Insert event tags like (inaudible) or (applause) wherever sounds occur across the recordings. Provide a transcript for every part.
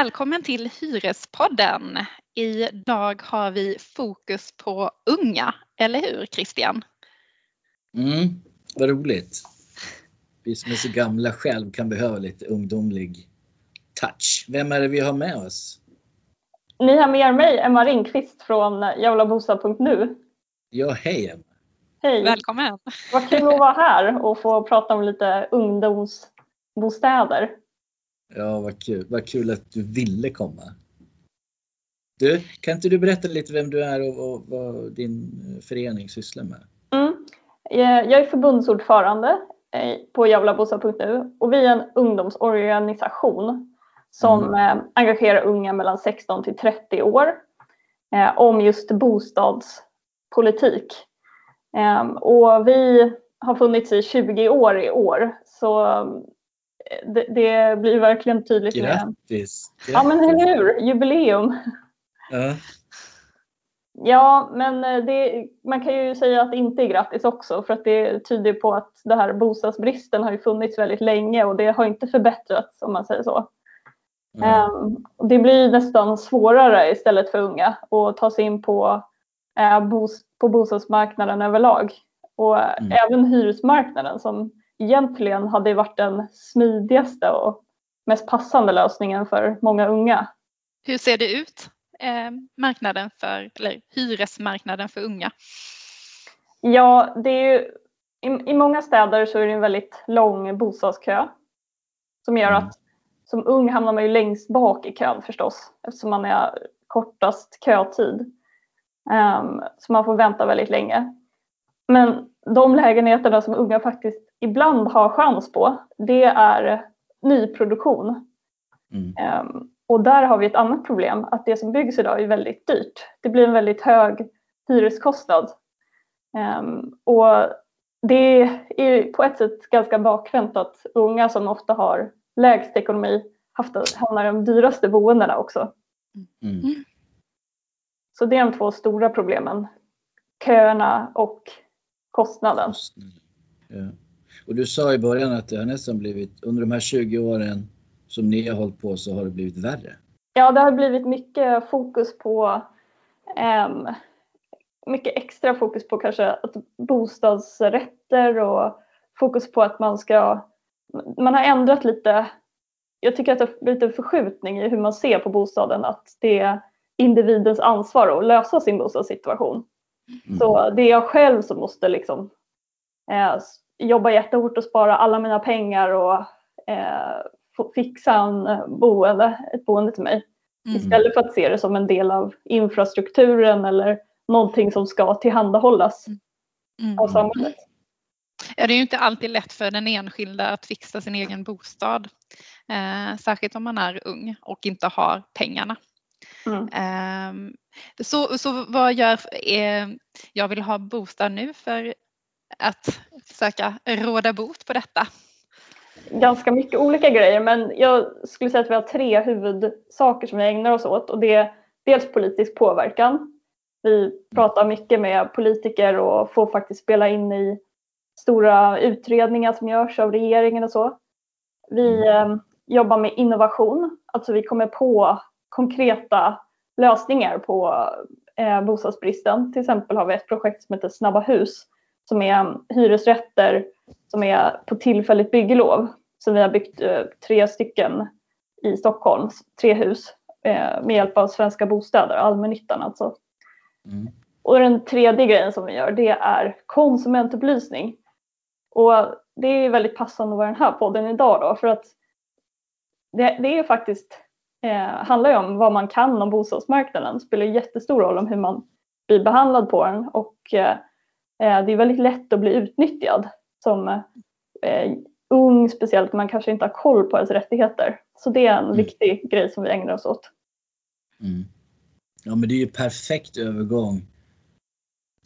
Välkommen till Hyrespodden. Idag har vi fokus på unga, eller hur Christian? Mm, vad roligt. Vi som är så gamla själv kan behöva lite ungdomlig touch. Vem är det vi har med oss? Ni har med er mig, Emma Ringqvist från javlabostad.nu. Ja, hej Emma. Hej! Välkommen! Vad kul att vara här och få prata om lite ungdomsbostäder. Ja, vad kul. Vad kul att du ville komma. Du, kan inte du berätta lite vem du är och, och vad din förening sysslar med? Mm. Jag är förbundsordförande eh, på javlabostad.nu och vi är en ungdomsorganisation som mm. engagerar unga mellan 16 till 30 år eh, om just bostadspolitik. Och vi har funnits i 20 år i år så det, det blir verkligen tydligt. Grattis! Med, ja men eller hur, jubileum. Ja. Ja, men eh, det, man kan ju säga att det inte är grattis också för att det tyder på att det här bostadsbristen har ju funnits väldigt länge och det har inte förbättrats om man säger så. Mm. Um, det blir nästan svårare istället för unga att ta sig in på, uh, bos, på bostadsmarknaden överlag. Och mm. även hyresmarknaden som egentligen hade varit den smidigaste och mest passande lösningen för många unga. Hur ser det ut, eh, marknaden för, eller hyresmarknaden för unga? Ja, det är ju, i, i många städer så är det en väldigt lång bostadskö som gör mm. att som ung hamnar man ju längst bak i kön förstås eftersom man är kortast kötid. Um, så man får vänta väldigt länge. Men de lägenheterna som unga faktiskt ibland har chans på, det är nyproduktion. Mm. Um, och där har vi ett annat problem, att det som byggs idag är väldigt dyrt. Det blir en väldigt hög hyreskostnad. Um, och det är på ett sätt ganska bakvänt att unga som ofta har lägst ekonomi hamnar i de dyraste boendena också. Mm. mm. Så det är de två stora problemen. Köerna och kostnaden. Ja. Och du sa i början att det har nästan blivit, under de här 20 åren som ni har hållit på så har det blivit värre. Ja, det har blivit mycket fokus på um, mycket extra fokus på kanske att bostadsrätter och fokus på att man ska man har ändrat lite. Jag tycker att det har blivit en förskjutning i hur man ser på bostaden, att det är individens ansvar att lösa sin bostadssituation. Mm. Så det är jag själv som måste liksom eh, jobba jättehårt och spara alla mina pengar och eh, fixa en eh, boende, ett boende till mig. Mm. Istället för att se det som en del av infrastrukturen eller någonting som ska tillhandahållas mm. av samhället. Ja, det är ju inte alltid lätt för den enskilda att fixa sin egen bostad. Eh, särskilt om man är ung och inte har pengarna. Mm. Eh, så, så vad gör eh, Jag vill ha bostad nu för att försöka råda bot på detta? Ganska mycket olika grejer men jag skulle säga att vi har tre huvudsaker som vi ägnar oss åt och det är dels politisk påverkan. Vi pratar mycket med politiker och får faktiskt spela in i stora utredningar som görs av regeringen och så. Vi eh, jobbar med innovation, alltså vi kommer på konkreta lösningar på eh, bostadsbristen. Till exempel har vi ett projekt som heter Snabba hus som är hyresrätter som är på tillfälligt bygglov. Så vi har byggt eh, tre stycken i Stockholm, tre hus eh, med hjälp av Svenska Bostäder, allmännyttan alltså. Mm. Och den tredje grejen som vi gör det är konsumentupplysning. Och det är väldigt passande att vara den här podden idag då för att det, det är faktiskt eh, handlar ju om vad man kan om bostadsmarknaden. Det spelar jättestor roll om hur man blir behandlad på den och eh, Eh, det är väldigt lätt att bli utnyttjad som eh, ung, speciellt man kanske inte har koll på ens rättigheter. Så det är en mm. viktig grej som vi ägnar oss åt. Mm. Ja men det är ju perfekt övergång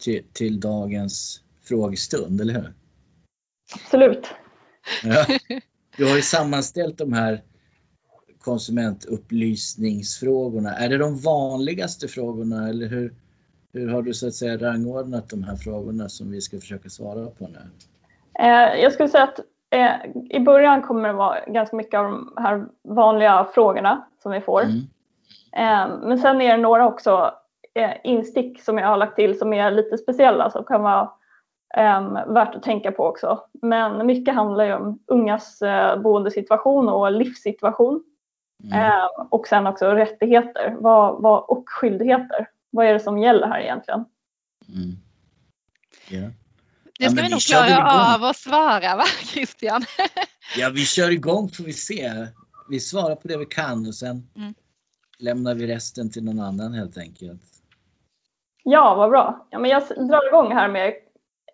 till, till dagens frågestund, eller hur? Absolut. Ja. Du har ju sammanställt de här konsumentupplysningsfrågorna. Är det de vanligaste frågorna eller hur, hur har du så att säga rangordnat de här frågorna som vi ska försöka svara på nu? Eh, jag skulle säga att eh, i början kommer det vara ganska mycket av de här vanliga frågorna som vi får. Mm. Eh, men sen är det några också instick som jag har lagt till som är lite speciella som kan vara eh, värt att tänka på också. Men mycket handlar ju om ungas boendesituation och livssituation. Mm. Eh, och sen också rättigheter och skyldigheter. Vad är det som gäller här egentligen? Mm. Yeah. Det ska ja, vi nog klara av att svara va (laughs) Christian? ja vi kör igång får vi se. Vi svarar på det vi kan och sen mm. lämnar vi resten till någon annan helt enkelt. Ja vad bra. Ja, men jag drar igång här med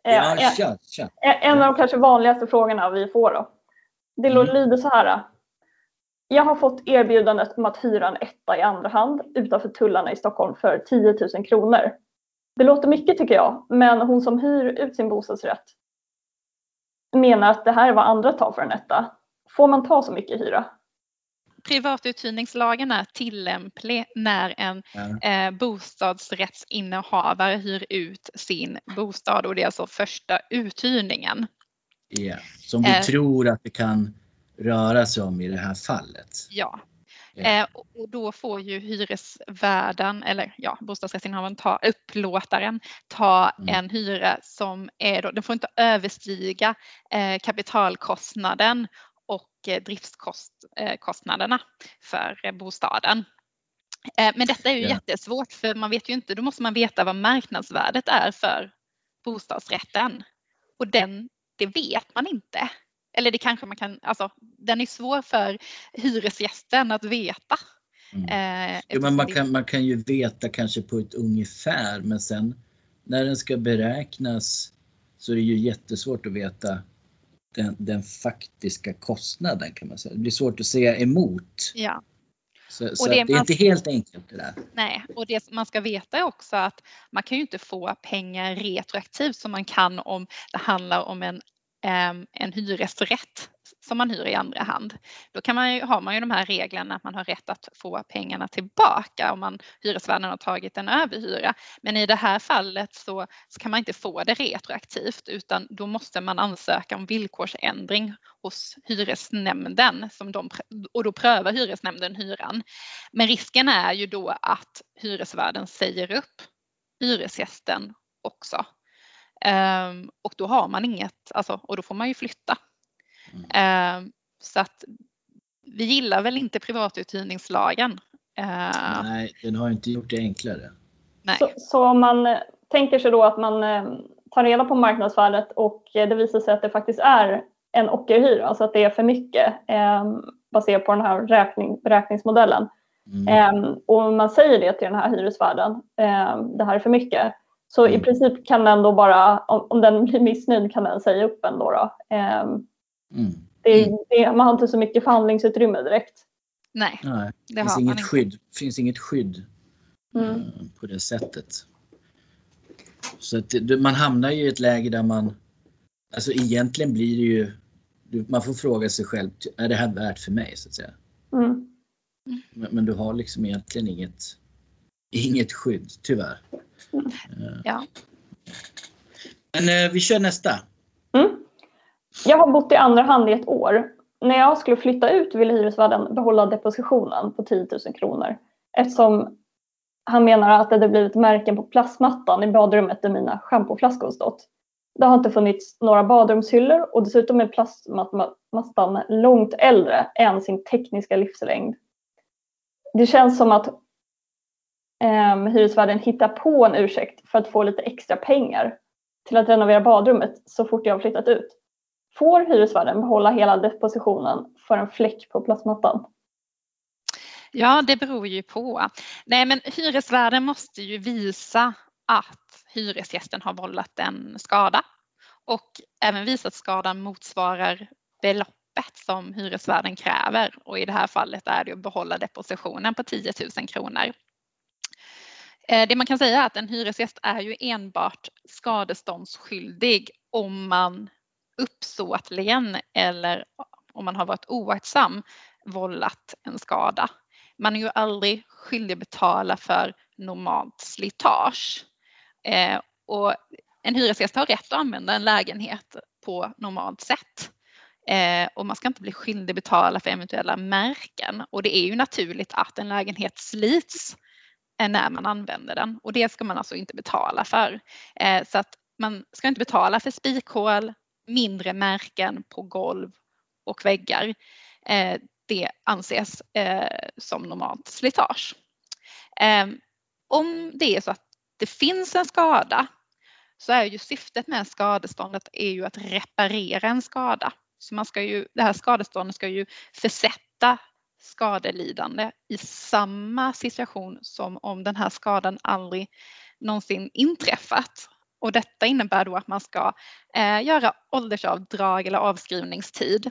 eh, ja, kör, kör. en av de kanske vanligaste frågorna vi får. Då. Det mm. lyder så här. Jag har fått erbjudandet om att hyra en etta i andra hand utanför tullarna i Stockholm för 10 000 kronor. Det låter mycket tycker jag, men hon som hyr ut sin bostadsrätt menar att det här är vad andra tar för en etta. Får man ta så mycket hyra? Privatuthyrningslagen är tillämplig när en eh, bostadsrättsinnehavare hyr ut sin bostad och det är alltså första uthyrningen. Ja, som vi eh, tror att det kan röra sig om i det här fallet. Ja, Eh, och då får ju hyresvärden eller ja, bostadsrättsinnehavaren, ta, upplåtaren, ta mm. en hyra som är då, den får inte överstiga eh, kapitalkostnaden och eh, driftskostnaderna för bostaden. Eh, men detta är ju ja. jättesvårt för man vet ju inte, då måste man veta vad marknadsvärdet är för bostadsrätten. Och den, det vet man inte eller det kanske man kan, alltså den är svår för hyresgästen att veta. Mm. Eh, jo, men man, kan, man kan ju veta kanske på ett ungefär men sen när den ska beräknas så är det ju jättesvårt att veta den, den faktiska kostnaden kan man säga. Det blir svårt att säga emot. Ja. Så, så det, det, är inte helt enkelt det där. Nej, och det man ska veta är också att man kan ju inte få pengar retroaktivt som man kan om det handlar om en Ehm, en hyresrätt som man hyr i andra hand. Då kan man ju, har man ju de här reglerna att man har rätt att få pengarna tillbaka om man, hyresvärden har tagit en överhyra. Men i det här fallet så, så, kan man inte få det retroaktivt utan då måste man ansöka om villkorsändring hos hyresnämnden som de, och då prövar hyresnämnden hyran. Men risken är ju då att hyresvärden säger upp hyresgästen också Um, och då har man inget, alltså, och då får man ju flytta. Mm. Um, så att vi gillar väl inte privatuthyrningslagen. Uh, Nej, den har inte gjort det enklare. Nej. Så, så man tänker sig då att man eh, tar reda på marknadsvärdet och det visar sig att det faktiskt är en ockerhyra, alltså att det är för mycket eh, baserat på den här räkning, beräkningsmodellen. Mm. Eh, och man säger det till den här hyresvärden, eh, det här är för mycket, så mm. i princip kan den då bara, om, om, den blir missnöjd kan den säga upp en då. då. Eh, mm. det, det, man har inte så mycket förhandlingsutrymme direkt. Nej, Nej det finns inget skydd. finns inget skydd mm. eh, på det sättet. Så att man hamnar ju i ett läge där man, alltså egentligen blir det ju, man får fråga sig själv, är det här värt för mig? så att säga. Mm. Men, men, du har liksom egentligen inget, inget skydd, tyvärr. Ja. Men eh, vi kör nästa. Mm. Jag har bott i andra hand i ett år. När jag skulle flytta ut ville hyresvärden behålla depositionen på 10 000 kronor eftersom han menar att det hade blivit märken på plastmattan i badrummet där mina schampoflaskor stått. Det har inte funnits några badrumshyllor och dessutom är plastmattan långt äldre än sin tekniska livslängd. Det känns som att eh, hyresvärden hittar på en ursäkt för att få lite extra pengar till att renovera badrummet så fort jag har flyttat ut. Får hyresvärden behålla hela depositionen för en fläck på plastmattan? Ja, det beror ju på. Nej, men hyresvärden måste ju visa att hyresgästen har vållat en skada och även visa att skadan motsvarar beloppet som hyresvärden kräver och i det här fallet är det att behålla depositionen på 10 000 kronor. Eh, det man kan säga är att en hyresgäst är ju enbart skadeståndsskyldig om man uppsåtligen eller om man har varit oaktsam vållat en skada. Man är ju aldrig skyldig att betala för normalt slitage. Eh, och en hyresgäst har rätt att använda en lägenhet på normalt sätt. Eh, och man ska inte bli skyldig betala för eventuella märken och det är ju naturligt att en lägenhet slits Eh, när man använder den och det ska man alltså inte betala för. Eh, så att man ska inte betala för spikhål, mindre märken på golv och väggar. Eh, det anses eh, som normalt slitage. Eh, om det är så att det finns en skada så är ju syftet med skadeståndet är ju att reparera en skada. Så man ska ju, det här skadeståndet ska ju försätta skadelidande i samma situation som om den här skadan aldrig någonsin inträffat. Och detta innebär då att man ska eh, göra åldersavdrag eller avskrivningstid.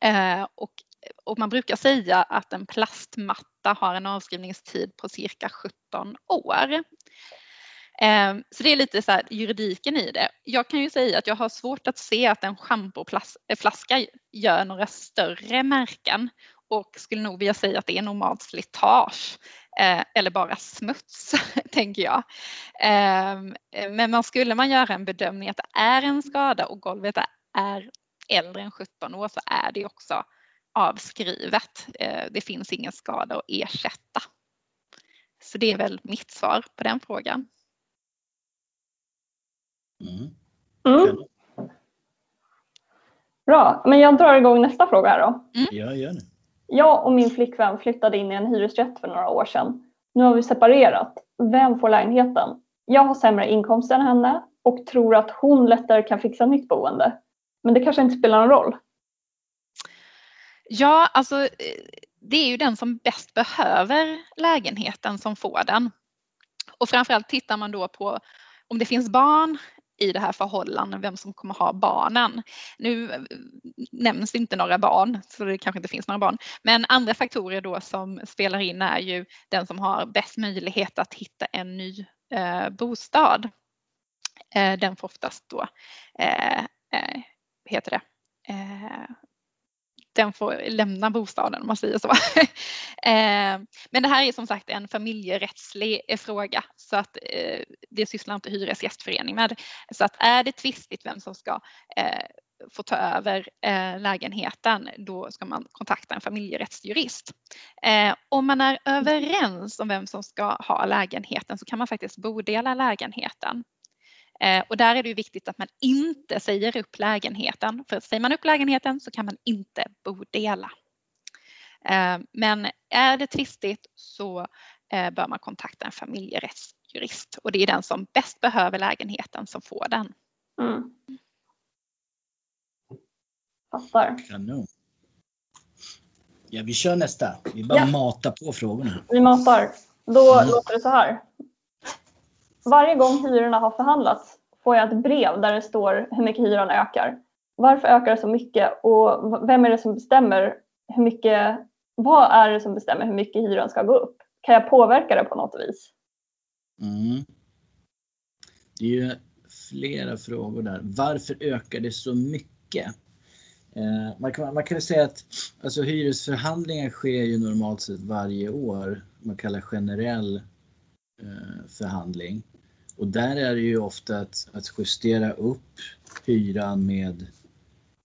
Eh, och, och, man brukar säga att en plastmatta har en avskrivningstid på cirka 17 år. Eh, så det är lite så här juridiken i det. Jag kan ju säga att jag har svårt att se att en schampoflaska eh, gör några större märken och skulle nog vilja säga att det är normalt slitage eh, eller bara smuts, (laughs) tänker jag. Eh, men man skulle man göra en bedömning att det är en skada och golvet är äldre än 17 år så är det också avskrivet. Eh, det finns ingen skada att ersätta. Så det är väl mitt svar på den frågan. Mm. Mm. Bra, men jag drar igång nästa fråga här då. Mm. Ja, gör det. Jag och min flickvän flyttade in i en hyresrätt för några år sedan. Nu har vi separerat. Vem får lägenheten? Jag har sämre inkomst än henne och tror att hon lättare kan fixa nytt boende. Men det kanske inte spelar någon roll. Ja, alltså det är ju den som bäst behöver lägenheten som får den. Och framförallt tittar man då på om det finns barn i det här förhållandet, vem som kommer ha barnen. Nu eh, nämns inte några barn, så det kanske inte finns några barn. Men andra faktorer då som spelar in är ju den som har bäst möjlighet att hitta en ny eh, bostad. Eh, den får oftast då, eh, eh heter det, eh, den får lämna bostaden om man säger så. (laughs) Eh, men det här är som sagt en familjerättslig eh, fråga så att eh, det sysslar inte Hyresgästförening med. Så att är det tvistigt vem som ska eh, få ta över eh, lägenheten, då ska man kontakta en familjerättsjurist. Om man är överens om vem som ska ha lägenheten så kan man faktiskt bodela lägenheten. Eh, och där är det viktigt att man inte säger upp lägenheten. För säger man upp lägenheten så kan man inte bodela. Eh, men är det tvistigt så eh, bör man kontakta en familjerättsjurist och det är den som bäst behöver lägenheten som får den. Mm. Fattar. Kanon. Ja, vi kör nästa. Vi bara ja. matar på frågorna. Vi matar. Då mm. låter det så här varje gång hyrorna har förhandlats får jag ett brev där det står hur mycket hyran ökar. Varför ökar det så mycket och vem är det som bestämmer hur mycket, vad är det som bestämmer hur mycket hyran ska gå upp? Kan jag påverka det på något vis? Mm. Det är ju flera frågor där. Varför ökar det så mycket? Eh, man, kan, man kan säga att alltså, hyresförhandlingar sker ju normalt sett varje år. Man kallar generell Eh, förhandling. Och där är det ju ofta att, att justera upp hyran med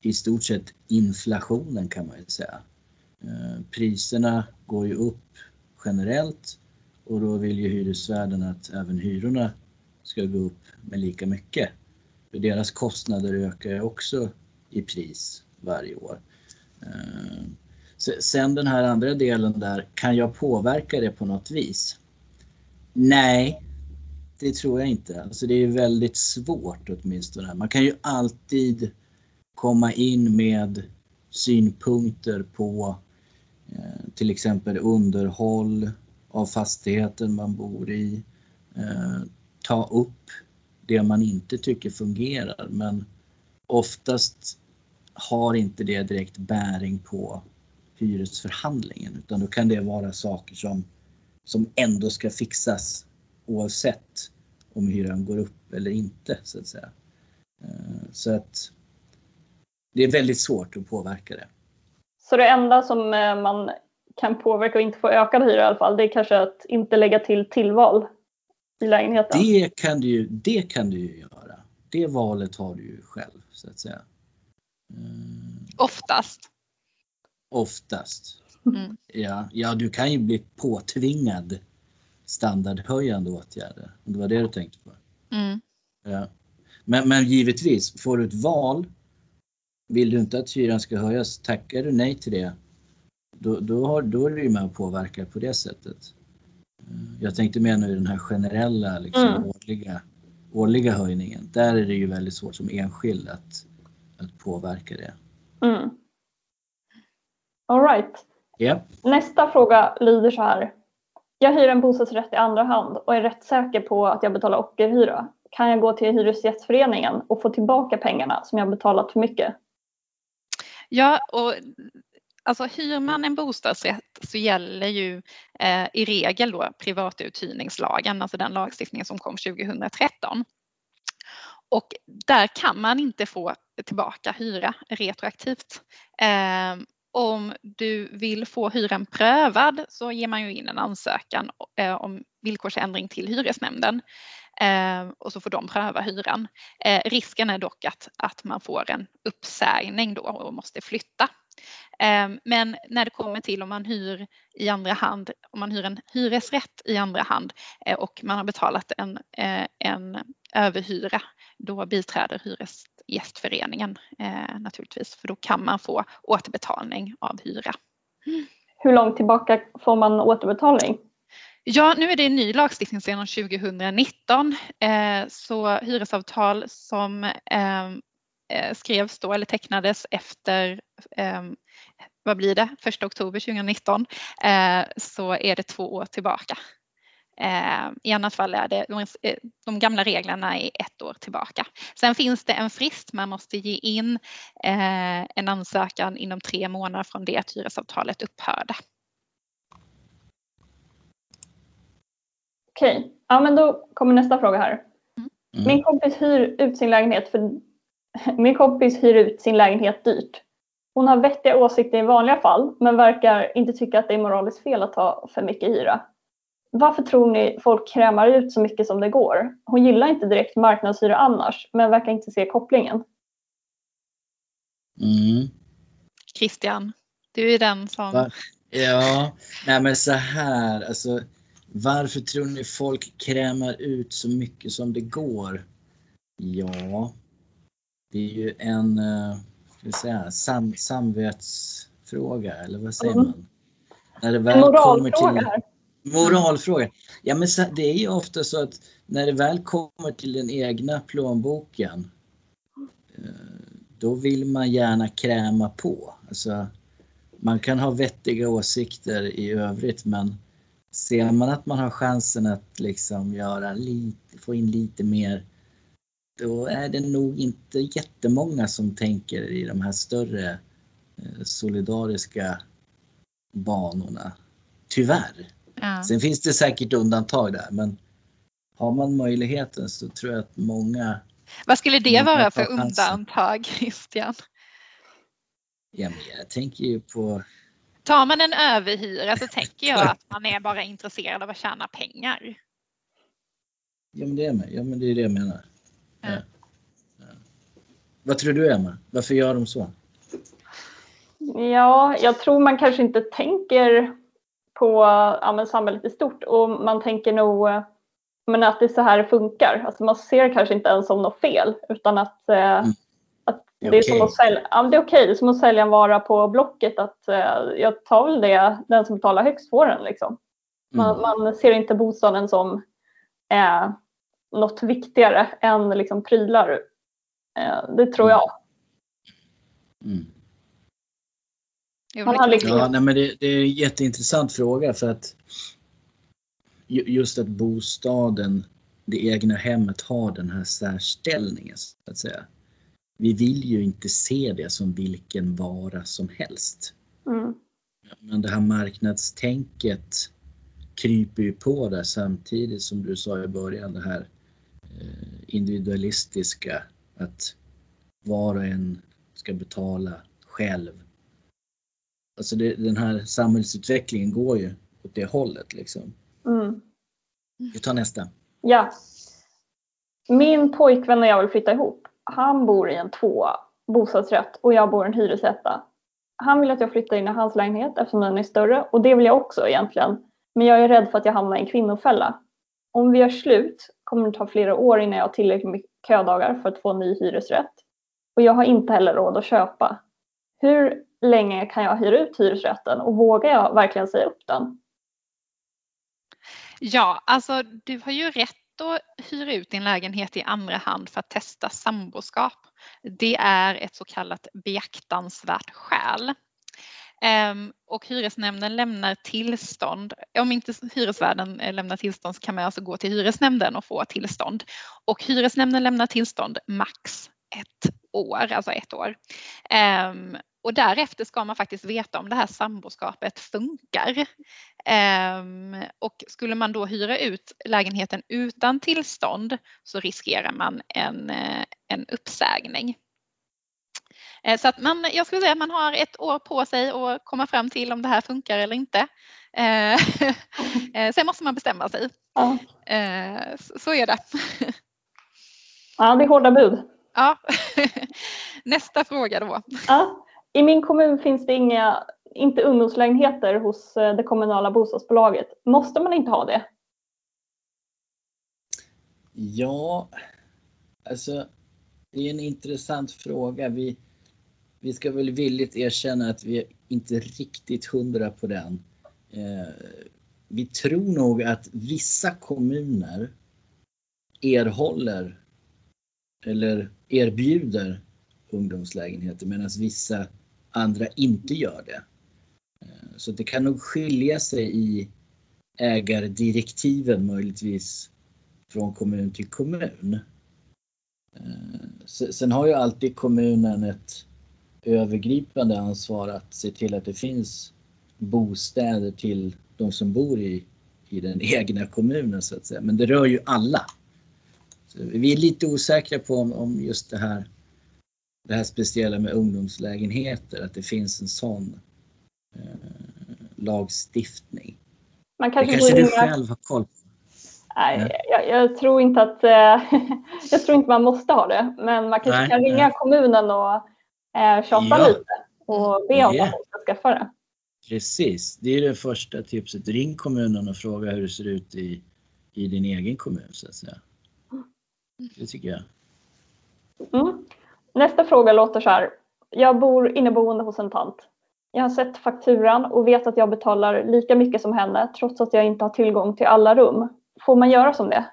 i stort sett inflationen kan man ju säga. Eh, priserna går ju upp generellt och då vill ju hyresvärden att även hyrorna ska gå upp med lika mycket. För deras kostnader ökar ju också i pris varje år. Eh, sen den här andra delen där, kan jag påverka det på något vis? Nej, det tror jag inte. Alltså det är väldigt svårt åtminstone. Man kan ju alltid komma in med synpunkter på eh, till exempel underhåll av fastigheten man bor i. Eh, ta upp det man inte tycker fungerar men oftast har inte det direkt bäring på hyresförhandlingen utan då kan det vara saker som, som ändå ska fixas oavsett om hyran går upp eller inte så att säga. Eh, så att det är väldigt svårt att påverka det. Så det enda som eh, man kan påverka och inte få ökad hyra i alla fall, det är kanske att inte lägga till tillval i lägenheten? Det kan du ju, det kan du ju göra. Det valet har du ju själv så att säga. Eh, Oftast. Oftast. Mm. Ja, ja, du kan ju bli påtvingad standardhöjande åtgärder. Om det var det du tänkte på. Mm. Ja. Men, men givetvis, får du ett val, vill du inte att hyran ska höjas, tackar du nej till det, då, då, har, då är du med och påverkar på det sättet. Jag tänkte mer nu i den här generella liksom, mm. årliga, årliga höjningen. Där är det ju väldigt svårt som enskild att, att påverka det. Mm. All right. Yep. Nästa fråga lyder så här. Jag hyr en bostadsrätt i andra hand och är rätt säker på att jag betalar ockerhyra. Kan jag gå till Hyresgästföreningen och få tillbaka pengarna som jag betalat för mycket? Ja, och alltså hyr man en bostadsrätt så gäller ju eh, i regel då privatuthyrningslagen, alltså den lagstiftningen som kom 2013. Och där kan man inte få tillbaka hyra retroaktivt. Eh, om du vill få hyran prövad så ger man ju in en ansökan eh, om villkorsändring till hyresnämnden eh, och så får de pröva hyran. Eh, risken är dock att, att man får en uppsägning då och måste flytta. Men när det kommer till om man hyr i andra hand, om man hyr en hyresrätt i andra hand och man har betalat en, en överhyra, då biträder Hyresgästföreningen naturligtvis, för då kan man få återbetalning av hyra. Hur långt tillbaka får man återbetalning? Ja, nu är det en ny lagstiftning sedan 2019. Eh, så hyresavtal som eh, eh, skrevs då eller tecknades efter vad blir det, 1 oktober 2019 så är det två år tillbaka. I annat fall är det de gamla reglerna är ett år tillbaka. Sen finns det en frist, man måste ge in en ansökan inom tre månader från det att hyresavtalet upphörde. Okej, ja men då kommer nästa fråga här. Mm. Min kompis hyr ut sin lägenhet för (laughs) min kompis hyr ut sin lägenhet dyrt. Hon har vettiga åsikter i vanliga fall men verkar inte tycka att det är moraliskt fel att ta för mycket hyra. Varför tror ni folk krämar ut så mycket som det går? Hon gillar inte direkt marknadshyra annars men verkar inte se kopplingen. Mm. Christian, du är den som... Va? Ja, nej men så här, alltså varför tror ni folk krämar ut så mycket som det går? Ja, det är ju en eh, ska säga, sam, samvetsfråga, eller vad säger mm. man? När det väl moralfråga kommer till, Moralfråga. Ja, men det är ju ofta så att när det väl kommer till den egna plånboken eh, då vill man gärna kräma på. Alltså, man kan ha vettiga åsikter i övrigt men ser man att man har chansen att liksom göra lite, få in lite mer, då är det nog inte jättemånga som tänker i de här större eh, solidariska banorna. Tyvärr. Ja. Sen finns det säkert undantag där men har man möjligheten så tror jag att många Vad skulle det vara för undantag Christian? Ja, jag tänker ju på Tar man en överhyra så (laughs) tänker jag att man är bara intresserad av att tjäna pengar. Ja men det är, med. Ja, men det, är det jag menar. Ja. Ja. Vad tror du Emma? Varför gör de så? Ja, jag tror man kanske inte tänker på ja, samhället i stort och man tänker nog men att det är så här det funkar. Alltså man ser kanske inte ens som något fel utan att eh, mm. Det är, det är, som att sälja, ja, det är okej, är som att sälja en vara på Blocket att eh, jag tar väl det, den som betalar högst får den. Liksom. Man, mm. man ser inte bostaden som eh, något viktigare än liksom, prylar. Eh, det tror jag. Mm. Man har liksom... Ja, nej, men det, det, är en jätteintressant fråga för att just att bostaden, det egna hemmet har den här särställningen så att säga vi vill ju inte se det som vilken vara som helst. Mm. Men det här marknadstänket kryper ju på där samtidigt som du sa i början det här eh, individualistiska att var och en ska betala själv. Alltså det, den här samhällsutvecklingen går ju åt det hållet liksom. Mm. Vi tar nästa. Ja. Min pojkvän och jag vill flytta ihop han bor i en tvåa bostadsrätt och jag bor i en hyresrätta. Han vill att jag flyttar in i hans lägenhet eftersom den är större och det vill jag också egentligen. Men jag är rädd för att jag hamnar i en kvinnofälla. Om vi gör slut kommer det ta flera år innan jag har tillräckligt med ködagar för att få en ny hyresrätt. Och jag har inte heller råd att köpa. Hur länge kan jag hyra ut hyresrätten och vågar jag verkligen säga upp den? Ja, alltså du har ju rätt att hyra ut din lägenhet i andra hand för att testa samboskap. Det är ett så kallat beaktansvärt skäl. Ehm, och hyresnämnden lämnar tillstånd. Om inte hyresvärden eh, lämnar tillstånd så kan man alltså gå till hyresnämnden och få tillstånd. Och hyresnämnden lämnar tillstånd max ett år, alltså ett år. Ehm, och därefter ska man faktiskt veta om det här samboskapet funkar. Ehm, och skulle man då hyra ut lägenheten utan tillstånd så riskerar man en, eh, en uppsägning. Eh, så att man, jag skulle säga att man har ett år på sig att komma fram till om det här funkar eller inte. Eh, (laughs) sen måste man bestämma sig. Ja. Så är det. Ja, det är hårda bud. Ja. (laughs) Nästa fråga då. Ja. I min kommun finns det inga, inte ungdomslägenheter hos eh, det kommunala bostadsbolaget. Måste man inte ha det? Ja, alltså det är en intressant fråga. Vi, vi ska väl villigt erkänna att vi är inte riktigt hundra på den. Eh, vi tror nog att vissa kommuner erhåller eller erbjuder ungdomslägenheter medan vissa andra inte gör det. Eh, så det kan nog skilja sig i ägardirektiven möjligtvis från kommun till kommun. Eh, sen har ju alltid kommunen ett övergripande ansvar att se till att det finns bostäder till de som bor i, i den (laughs) egna kommunen så att säga. Men det rör ju alla. Så vi är lite osäkra på om, om just det här det här speciella med ungdomslägenheter, att det finns en sån eh, lagstiftning. Man kanske, det kanske du själv har koll på? Nej, jag, jag, tror inte att eh, (laughs) jag tror inte man måste ha det, men man kanske nej, kan ringa nej. kommunen och eh, tjata ja. lite och be om att de ska skaffa det. Precis, det är det första tipset. Ring kommunen och fråga hur det ser ut i, i din egen kommun så att säga. Det tycker jag. Mm. Nästa fråga låter så här. Jag bor inneboende hos en tant. Jag har sett fakturan och vet att jag betalar lika mycket som henne trots att jag inte har tillgång till alla rum. Får man göra som det?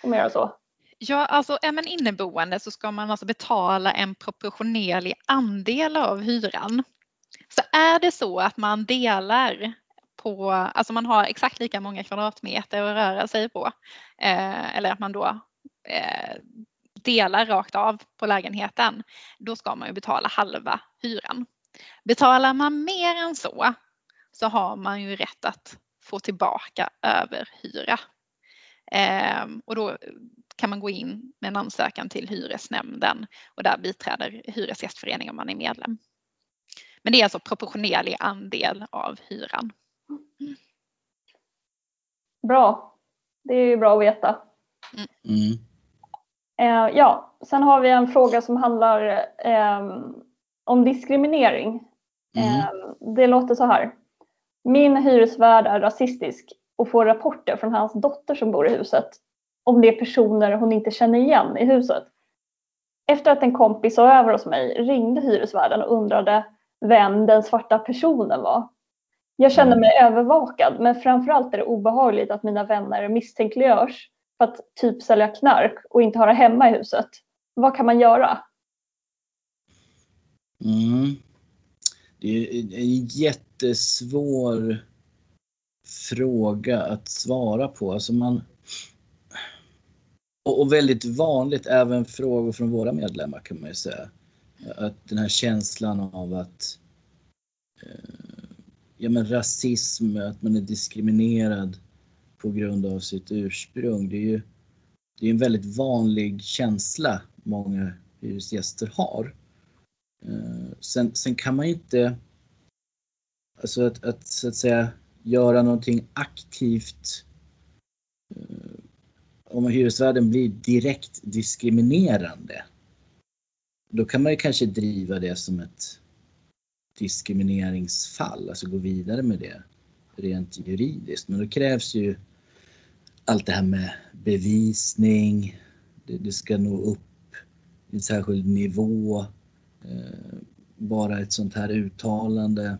Får man göra så? Ja, alltså är man inneboende så ska man alltså betala en proportionerlig andel av hyran. Så är det så att man delar på, alltså man har exakt lika många kvadratmeter att röra sig på, eh, eller att man då eh, delar rakt av på lägenheten, då ska man ju betala halva hyran. Betalar man mer än så så har man ju rätt att få tillbaka överhyra. Ehm, och då kan man gå in med en ansökan till hyresnämnden och där biträder Hyresgästföreningen om man är medlem. Men det är alltså proportionerlig andel av hyran. Bra. Det är ju bra att veta. Mm. Eh, ja, sen har vi en fråga som handlar eh, om diskriminering. Mm. Eh, det låter så här. Min hyresvärd är rasistisk och får rapporter från hans dotter som bor i huset om det är personer hon inte känner igen i huset. Efter att en kompis var över hos mig ringde hyresvärden och undrade vem den svarta personen var. Jag känner mm. mig övervakad men framförallt är det obehagligt att mina vänner misstänkliggörs för att typ sälja knark och inte ha det hemma i huset. Vad kan man göra? Mm. Det är en jättesvår fråga att svara på. Alltså man, och väldigt vanligt även frågor från våra medlemmar kan man ju säga. Att den här känslan av att eh, ja, men rasism, att man är diskriminerad på grund av sitt ursprung. Det är ju det är en väldigt vanlig känsla många hyresgäster har. Eh, sen, sen kan man inte, alltså att, att, så att säga göra någonting aktivt eh, om hyresvärden blir direkt diskriminerande. då kan man ju kanske driva det som ett diskrimineringsfall, alltså gå vidare med det rent juridiskt. Men då krävs ju allt det här med bevisning, det, det ska nå upp i en särskild nivå. Eh, bara ett sånt här uttalande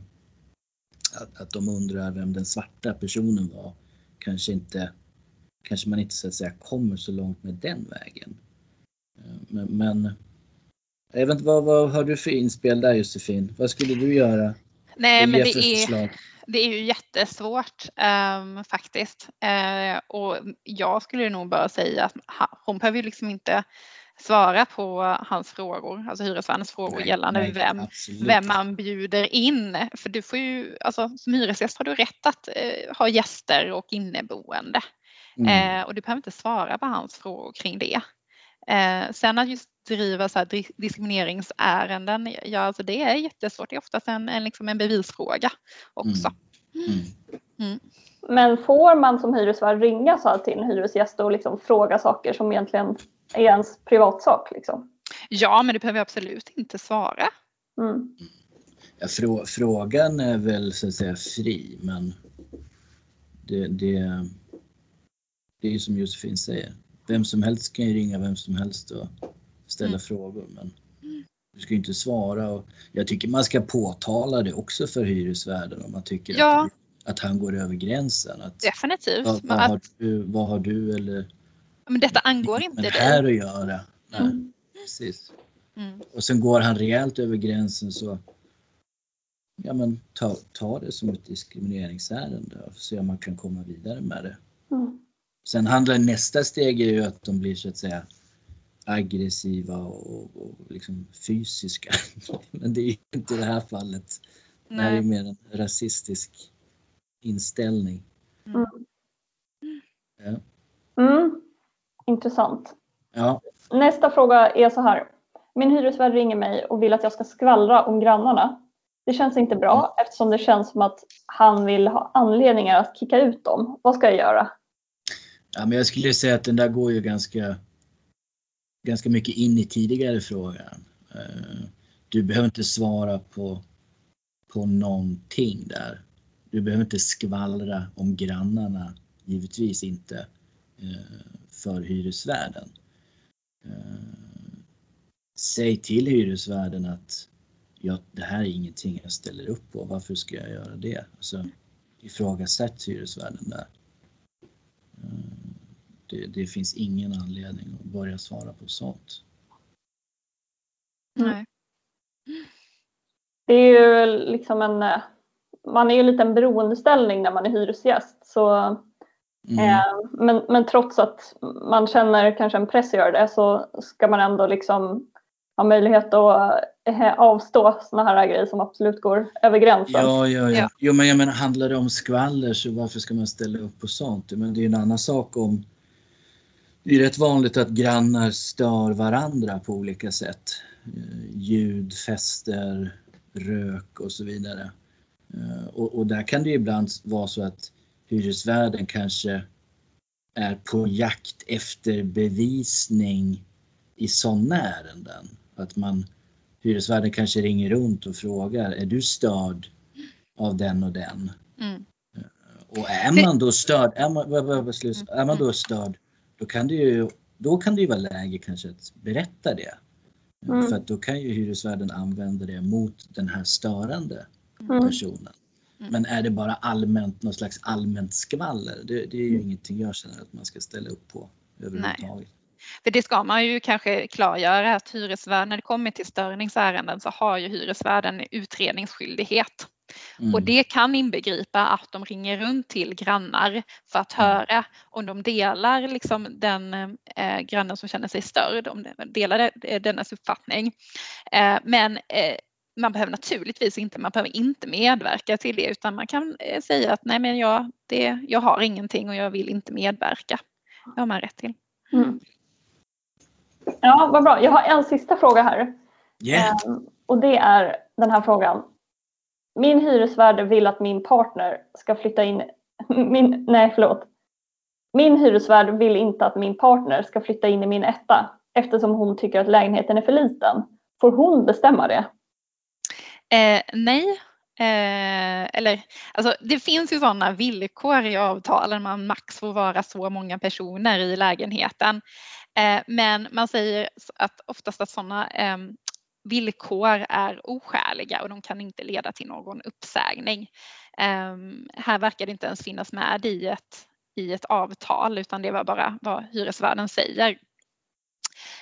att, att de undrar vem den svarta personen var kanske inte kanske man inte så att säga kommer så långt med den vägen. Eh, men, men jag vet inte, vad, vad har du för inspel där Josefin? Vad skulle du göra? Nej, men det är, det är ju jättesvårt um, faktiskt. Uh, och jag skulle nog bara säga att hon behöver ju liksom inte svara på hans frågor, alltså hyresvärdens frågor nej, gällande nej, vem, vem man bjuder in. För du får ju, alltså som hyresgäst har du rätt att uh, ha gäster och inneboende. Mm. Uh, och du behöver inte svara på hans frågor kring det. Eh, sen att just driva så här diskrimineringsärenden, ja alltså det är jättesvårt. Det är oftast en, en, liksom en bevisfråga också. Mm. Mm. mm. Men får man som hyresvärd ringa så till en hyresgäst och liksom fråga saker som egentligen är ens privatsak? Liksom? Ja, men du behöver absolut inte svara. Mm. Ja, frå frågan är väl så att säga fri, men det, det, det är ju som Josefin säger, vem som helst kan ju ringa vem som helst och ställa mm. frågor. Men du ska ju inte svara. Och jag tycker man ska påtala det också för hyresvärden om man tycker ja. att, att han går över gränsen. Att, Definitivt. Vad, vad, har du, vad har du eller men detta angår inte dig. här att göra. Nej, mm. precis. Mm. Och sen går han rejält över gränsen så ja, men ta, ta det som ett diskrimineringsärende och se om man kan komma vidare med det. Mm. Sen handlar nästa steg är ju att de blir så att säga aggressiva och, och liksom fysiska. (laughs) Men det är ju inte i det här fallet. Nej. Det här är mer en rasistisk inställning. Mm. Ja. Mm. Intressant. Ja. Nästa fråga är så här. Min hyresvärd ringer mig och vill att jag ska skvallra om grannarna. Det känns inte bra mm. eftersom det känns som att han vill ha anledningar att kicka ut dem. Vad ska jag göra? Ja, men jag skulle säga att den där går ju ganska, ganska mycket in i tidigare frågan. Eh, du behöver inte svara på, på någonting där. Du behöver inte skvallra om grannarna, givetvis inte, eh, för hyresvärden. Eh, säg till hyresvärden att ja, det här är ingenting jag ställer upp på, varför ska jag göra det? Alltså, ifrågasätt hyresvärden där det, det, finns ingen anledning att börja svara på sånt. Nej. Det är ju liksom en, man är ju lite en beroendeställning när man är hyresgäst. Så, mm. eh, men, men trots att man känner kanske en press att göra det så ska man ändå liksom ha möjlighet att eh, avstå sådana här grejer som absolut går över gränsen. Ja, ja, ja. Jo, men jag menar, handlar det om skvaller så varför ska man ställa upp på sånt? Men det är en annan sak om det är rätt vanligt att grannar stör varandra på olika sätt. Eh, ljud, fester, rök och så vidare. Eh, och, och, där kan det ibland vara så att hyresvärden kanske är på jakt efter bevisning i sådana ärenden. Att man, hyresvärden kanske ringer runt och frågar, är du störd av den och den? Mm. Eh, och är man då störd, är man, är man då störd då kan det ju, då kan det ju vara läge kanske att berätta det. Mm. För att då kan ju hyresvärden använda det mot den här störande mm. personen. Mm. Men är det bara allmänt, något slags allmänt skvaller, det, det är ju mm. ingenting jag känner att man ska ställa upp på överhuvudtaget. Nej. För det ska man ju kanske klargöra att hyresvärden, när det kommer till störningsärenden så har ju hyresvärden utredningsskyldighet. Mm. Och det kan inbegripa att de ringer runt till grannar för att mm. höra om de delar liksom den eh, grannen som känner sig störd, om de delar dennes uppfattning. Eh, men eh, man behöver naturligtvis inte, man behöver inte medverka till det utan man kan eh, säga att nej men jag, det, jag har ingenting och jag vill inte medverka. Det har man rätt till. Mm. Ja, vad bra. Jag har en sista fråga här. Yeah. och det är den här frågan. Min hyresvärd vill att min partner ska flytta in... (laughs) Min, nej, förlåt. Min hyresvärd vill inte att min partner ska flytta in i min etta eftersom hon tycker att lägenheten är för liten. får hon bestämma det? Eh, nej, eh, eller alltså det finns ju sådana villkor i avtalen, man max får vara så många personer i lägenheten. Eh, men man säger att oftast att sådana eh, villkor är oskäliga och de kan inte leda till någon uppsägning. Um, här verkar det inte ens finnas med i ett, i ett avtal utan det var bara vad hyresvärden säger.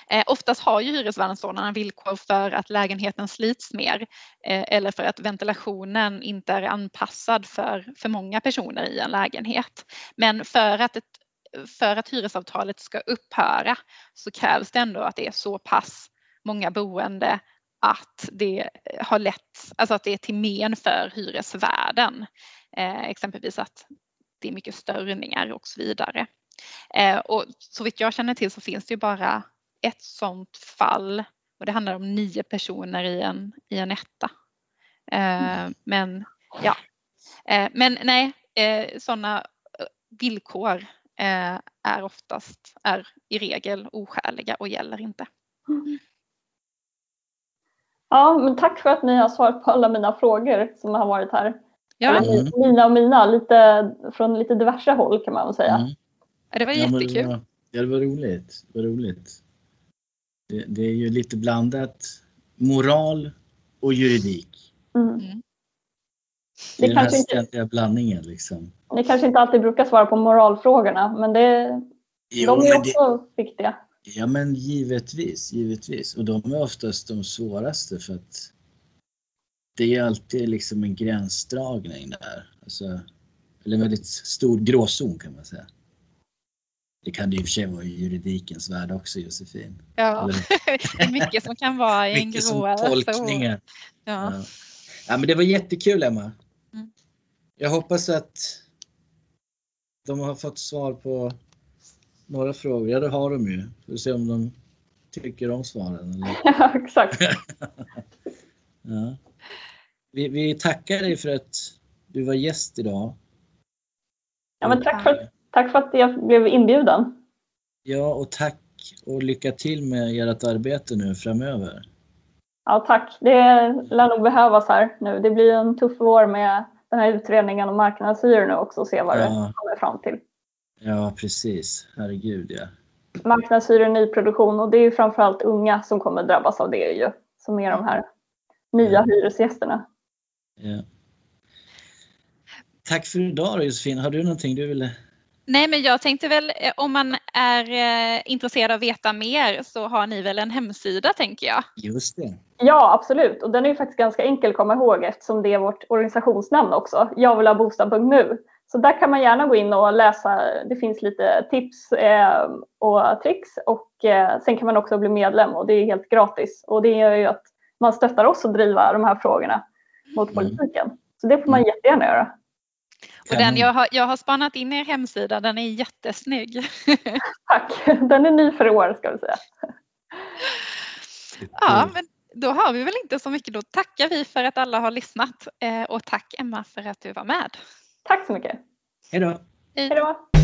Eh, oftast har ju hyresvärden sådana villkor för att lägenheten slits mer eh, eller för att ventilationen inte är anpassad för för många personer i en lägenhet. Men för att, ett, för att hyresavtalet ska upphöra så krävs det ändå att det är så pass många boende att det har lett, alltså att det är till men för hyresvärden. Eh, exempelvis att det är mycket störningar och så vidare. Eh, och så vitt jag känner till så finns det ju bara ett sådant fall och det handlar om nio personer i en, i en etta. Eh, men ja, eh, men nej, eh, sådana eh, villkor är oftast, är i regel oskäliga och gäller inte. Mm. Ja, men tack för att ni har svarat på alla mina frågor som har varit här. Ja. Mm. Mina och mina, lite, från lite diverse håll kan man väl säga. Mm. Det var jättekul. Ja, det var, ja, det var roligt. Det, var roligt. Det, det, är ju lite blandat moral och juridik. Mm. mm. Det är den här ständiga blandningen. Liksom. Ni kanske inte alltid brukar svara på moralfrågorna men det, jo, de är också det, viktiga. Ja men givetvis, givetvis. Och de är oftast de svåraste för att det är alltid liksom en gränsdragning där. Alltså, eller en väldigt stor gråzon kan man säga. Det kan det i och för sig vara i juridikens värld också Josefin. Ja, (laughs) det är mycket som kan vara i en grå som tolkningar. Ja. Ja. ja. men det var jättekul Emma. Mm. Jag hoppas att de har fått svar på några frågor. Ja, det har de ju. Får se om de tycker om svaren. Eller? (laughs) Ja, exakt. (laughs) ja. Vi, vi, tackar dig för att du var gäst idag. Ja, men tack, för, tack för att jag blev inbjuden. Ja, och tack och lycka till med ert arbete nu framöver. Ja, tack. Det lär nog behövas här nu. Det blir en tuff vår med den här utredningen om marknadshyror nu också och se vad ja. det kommer fram till. Ja, precis. Herregud ja. Marknadshyror, nyproduktion och det är ju framförallt unga som kommer drabbas av det ju. Som är de här nya ja. hyresgästerna. Ja. Tack för idag Josefin. Har du någonting du ville Nej, men jag tänkte väl eh, om man är eh, intresserad av att veta mer så har ni väl en hemsida tänker jag? Just det. Ja, absolut. Och den är ju faktiskt ganska enkel att komma ihåg eftersom det är vårt organisationsnamn också. Jag vill ha bostad.nu. Så där kan man gärna gå in och läsa. Det finns lite tips eh, och tricks och eh, sen kan man också bli medlem och det är helt gratis. Och det gör ju att man stöttar oss att driva de här frågorna mot mm. politiken. Så det får man mm. jättegärna göra. Och den, jag, har, jag har spannat in er hemsida, den är jättesnygg. (laughs) (laughs) Tack, den är ny för år ska vi säga. Ja, men då har vi väl inte så mycket. Då tackar vi för att alla har lyssnat eh, och tack Emma för att du var med. Tack så mycket. Hej då. Hej då.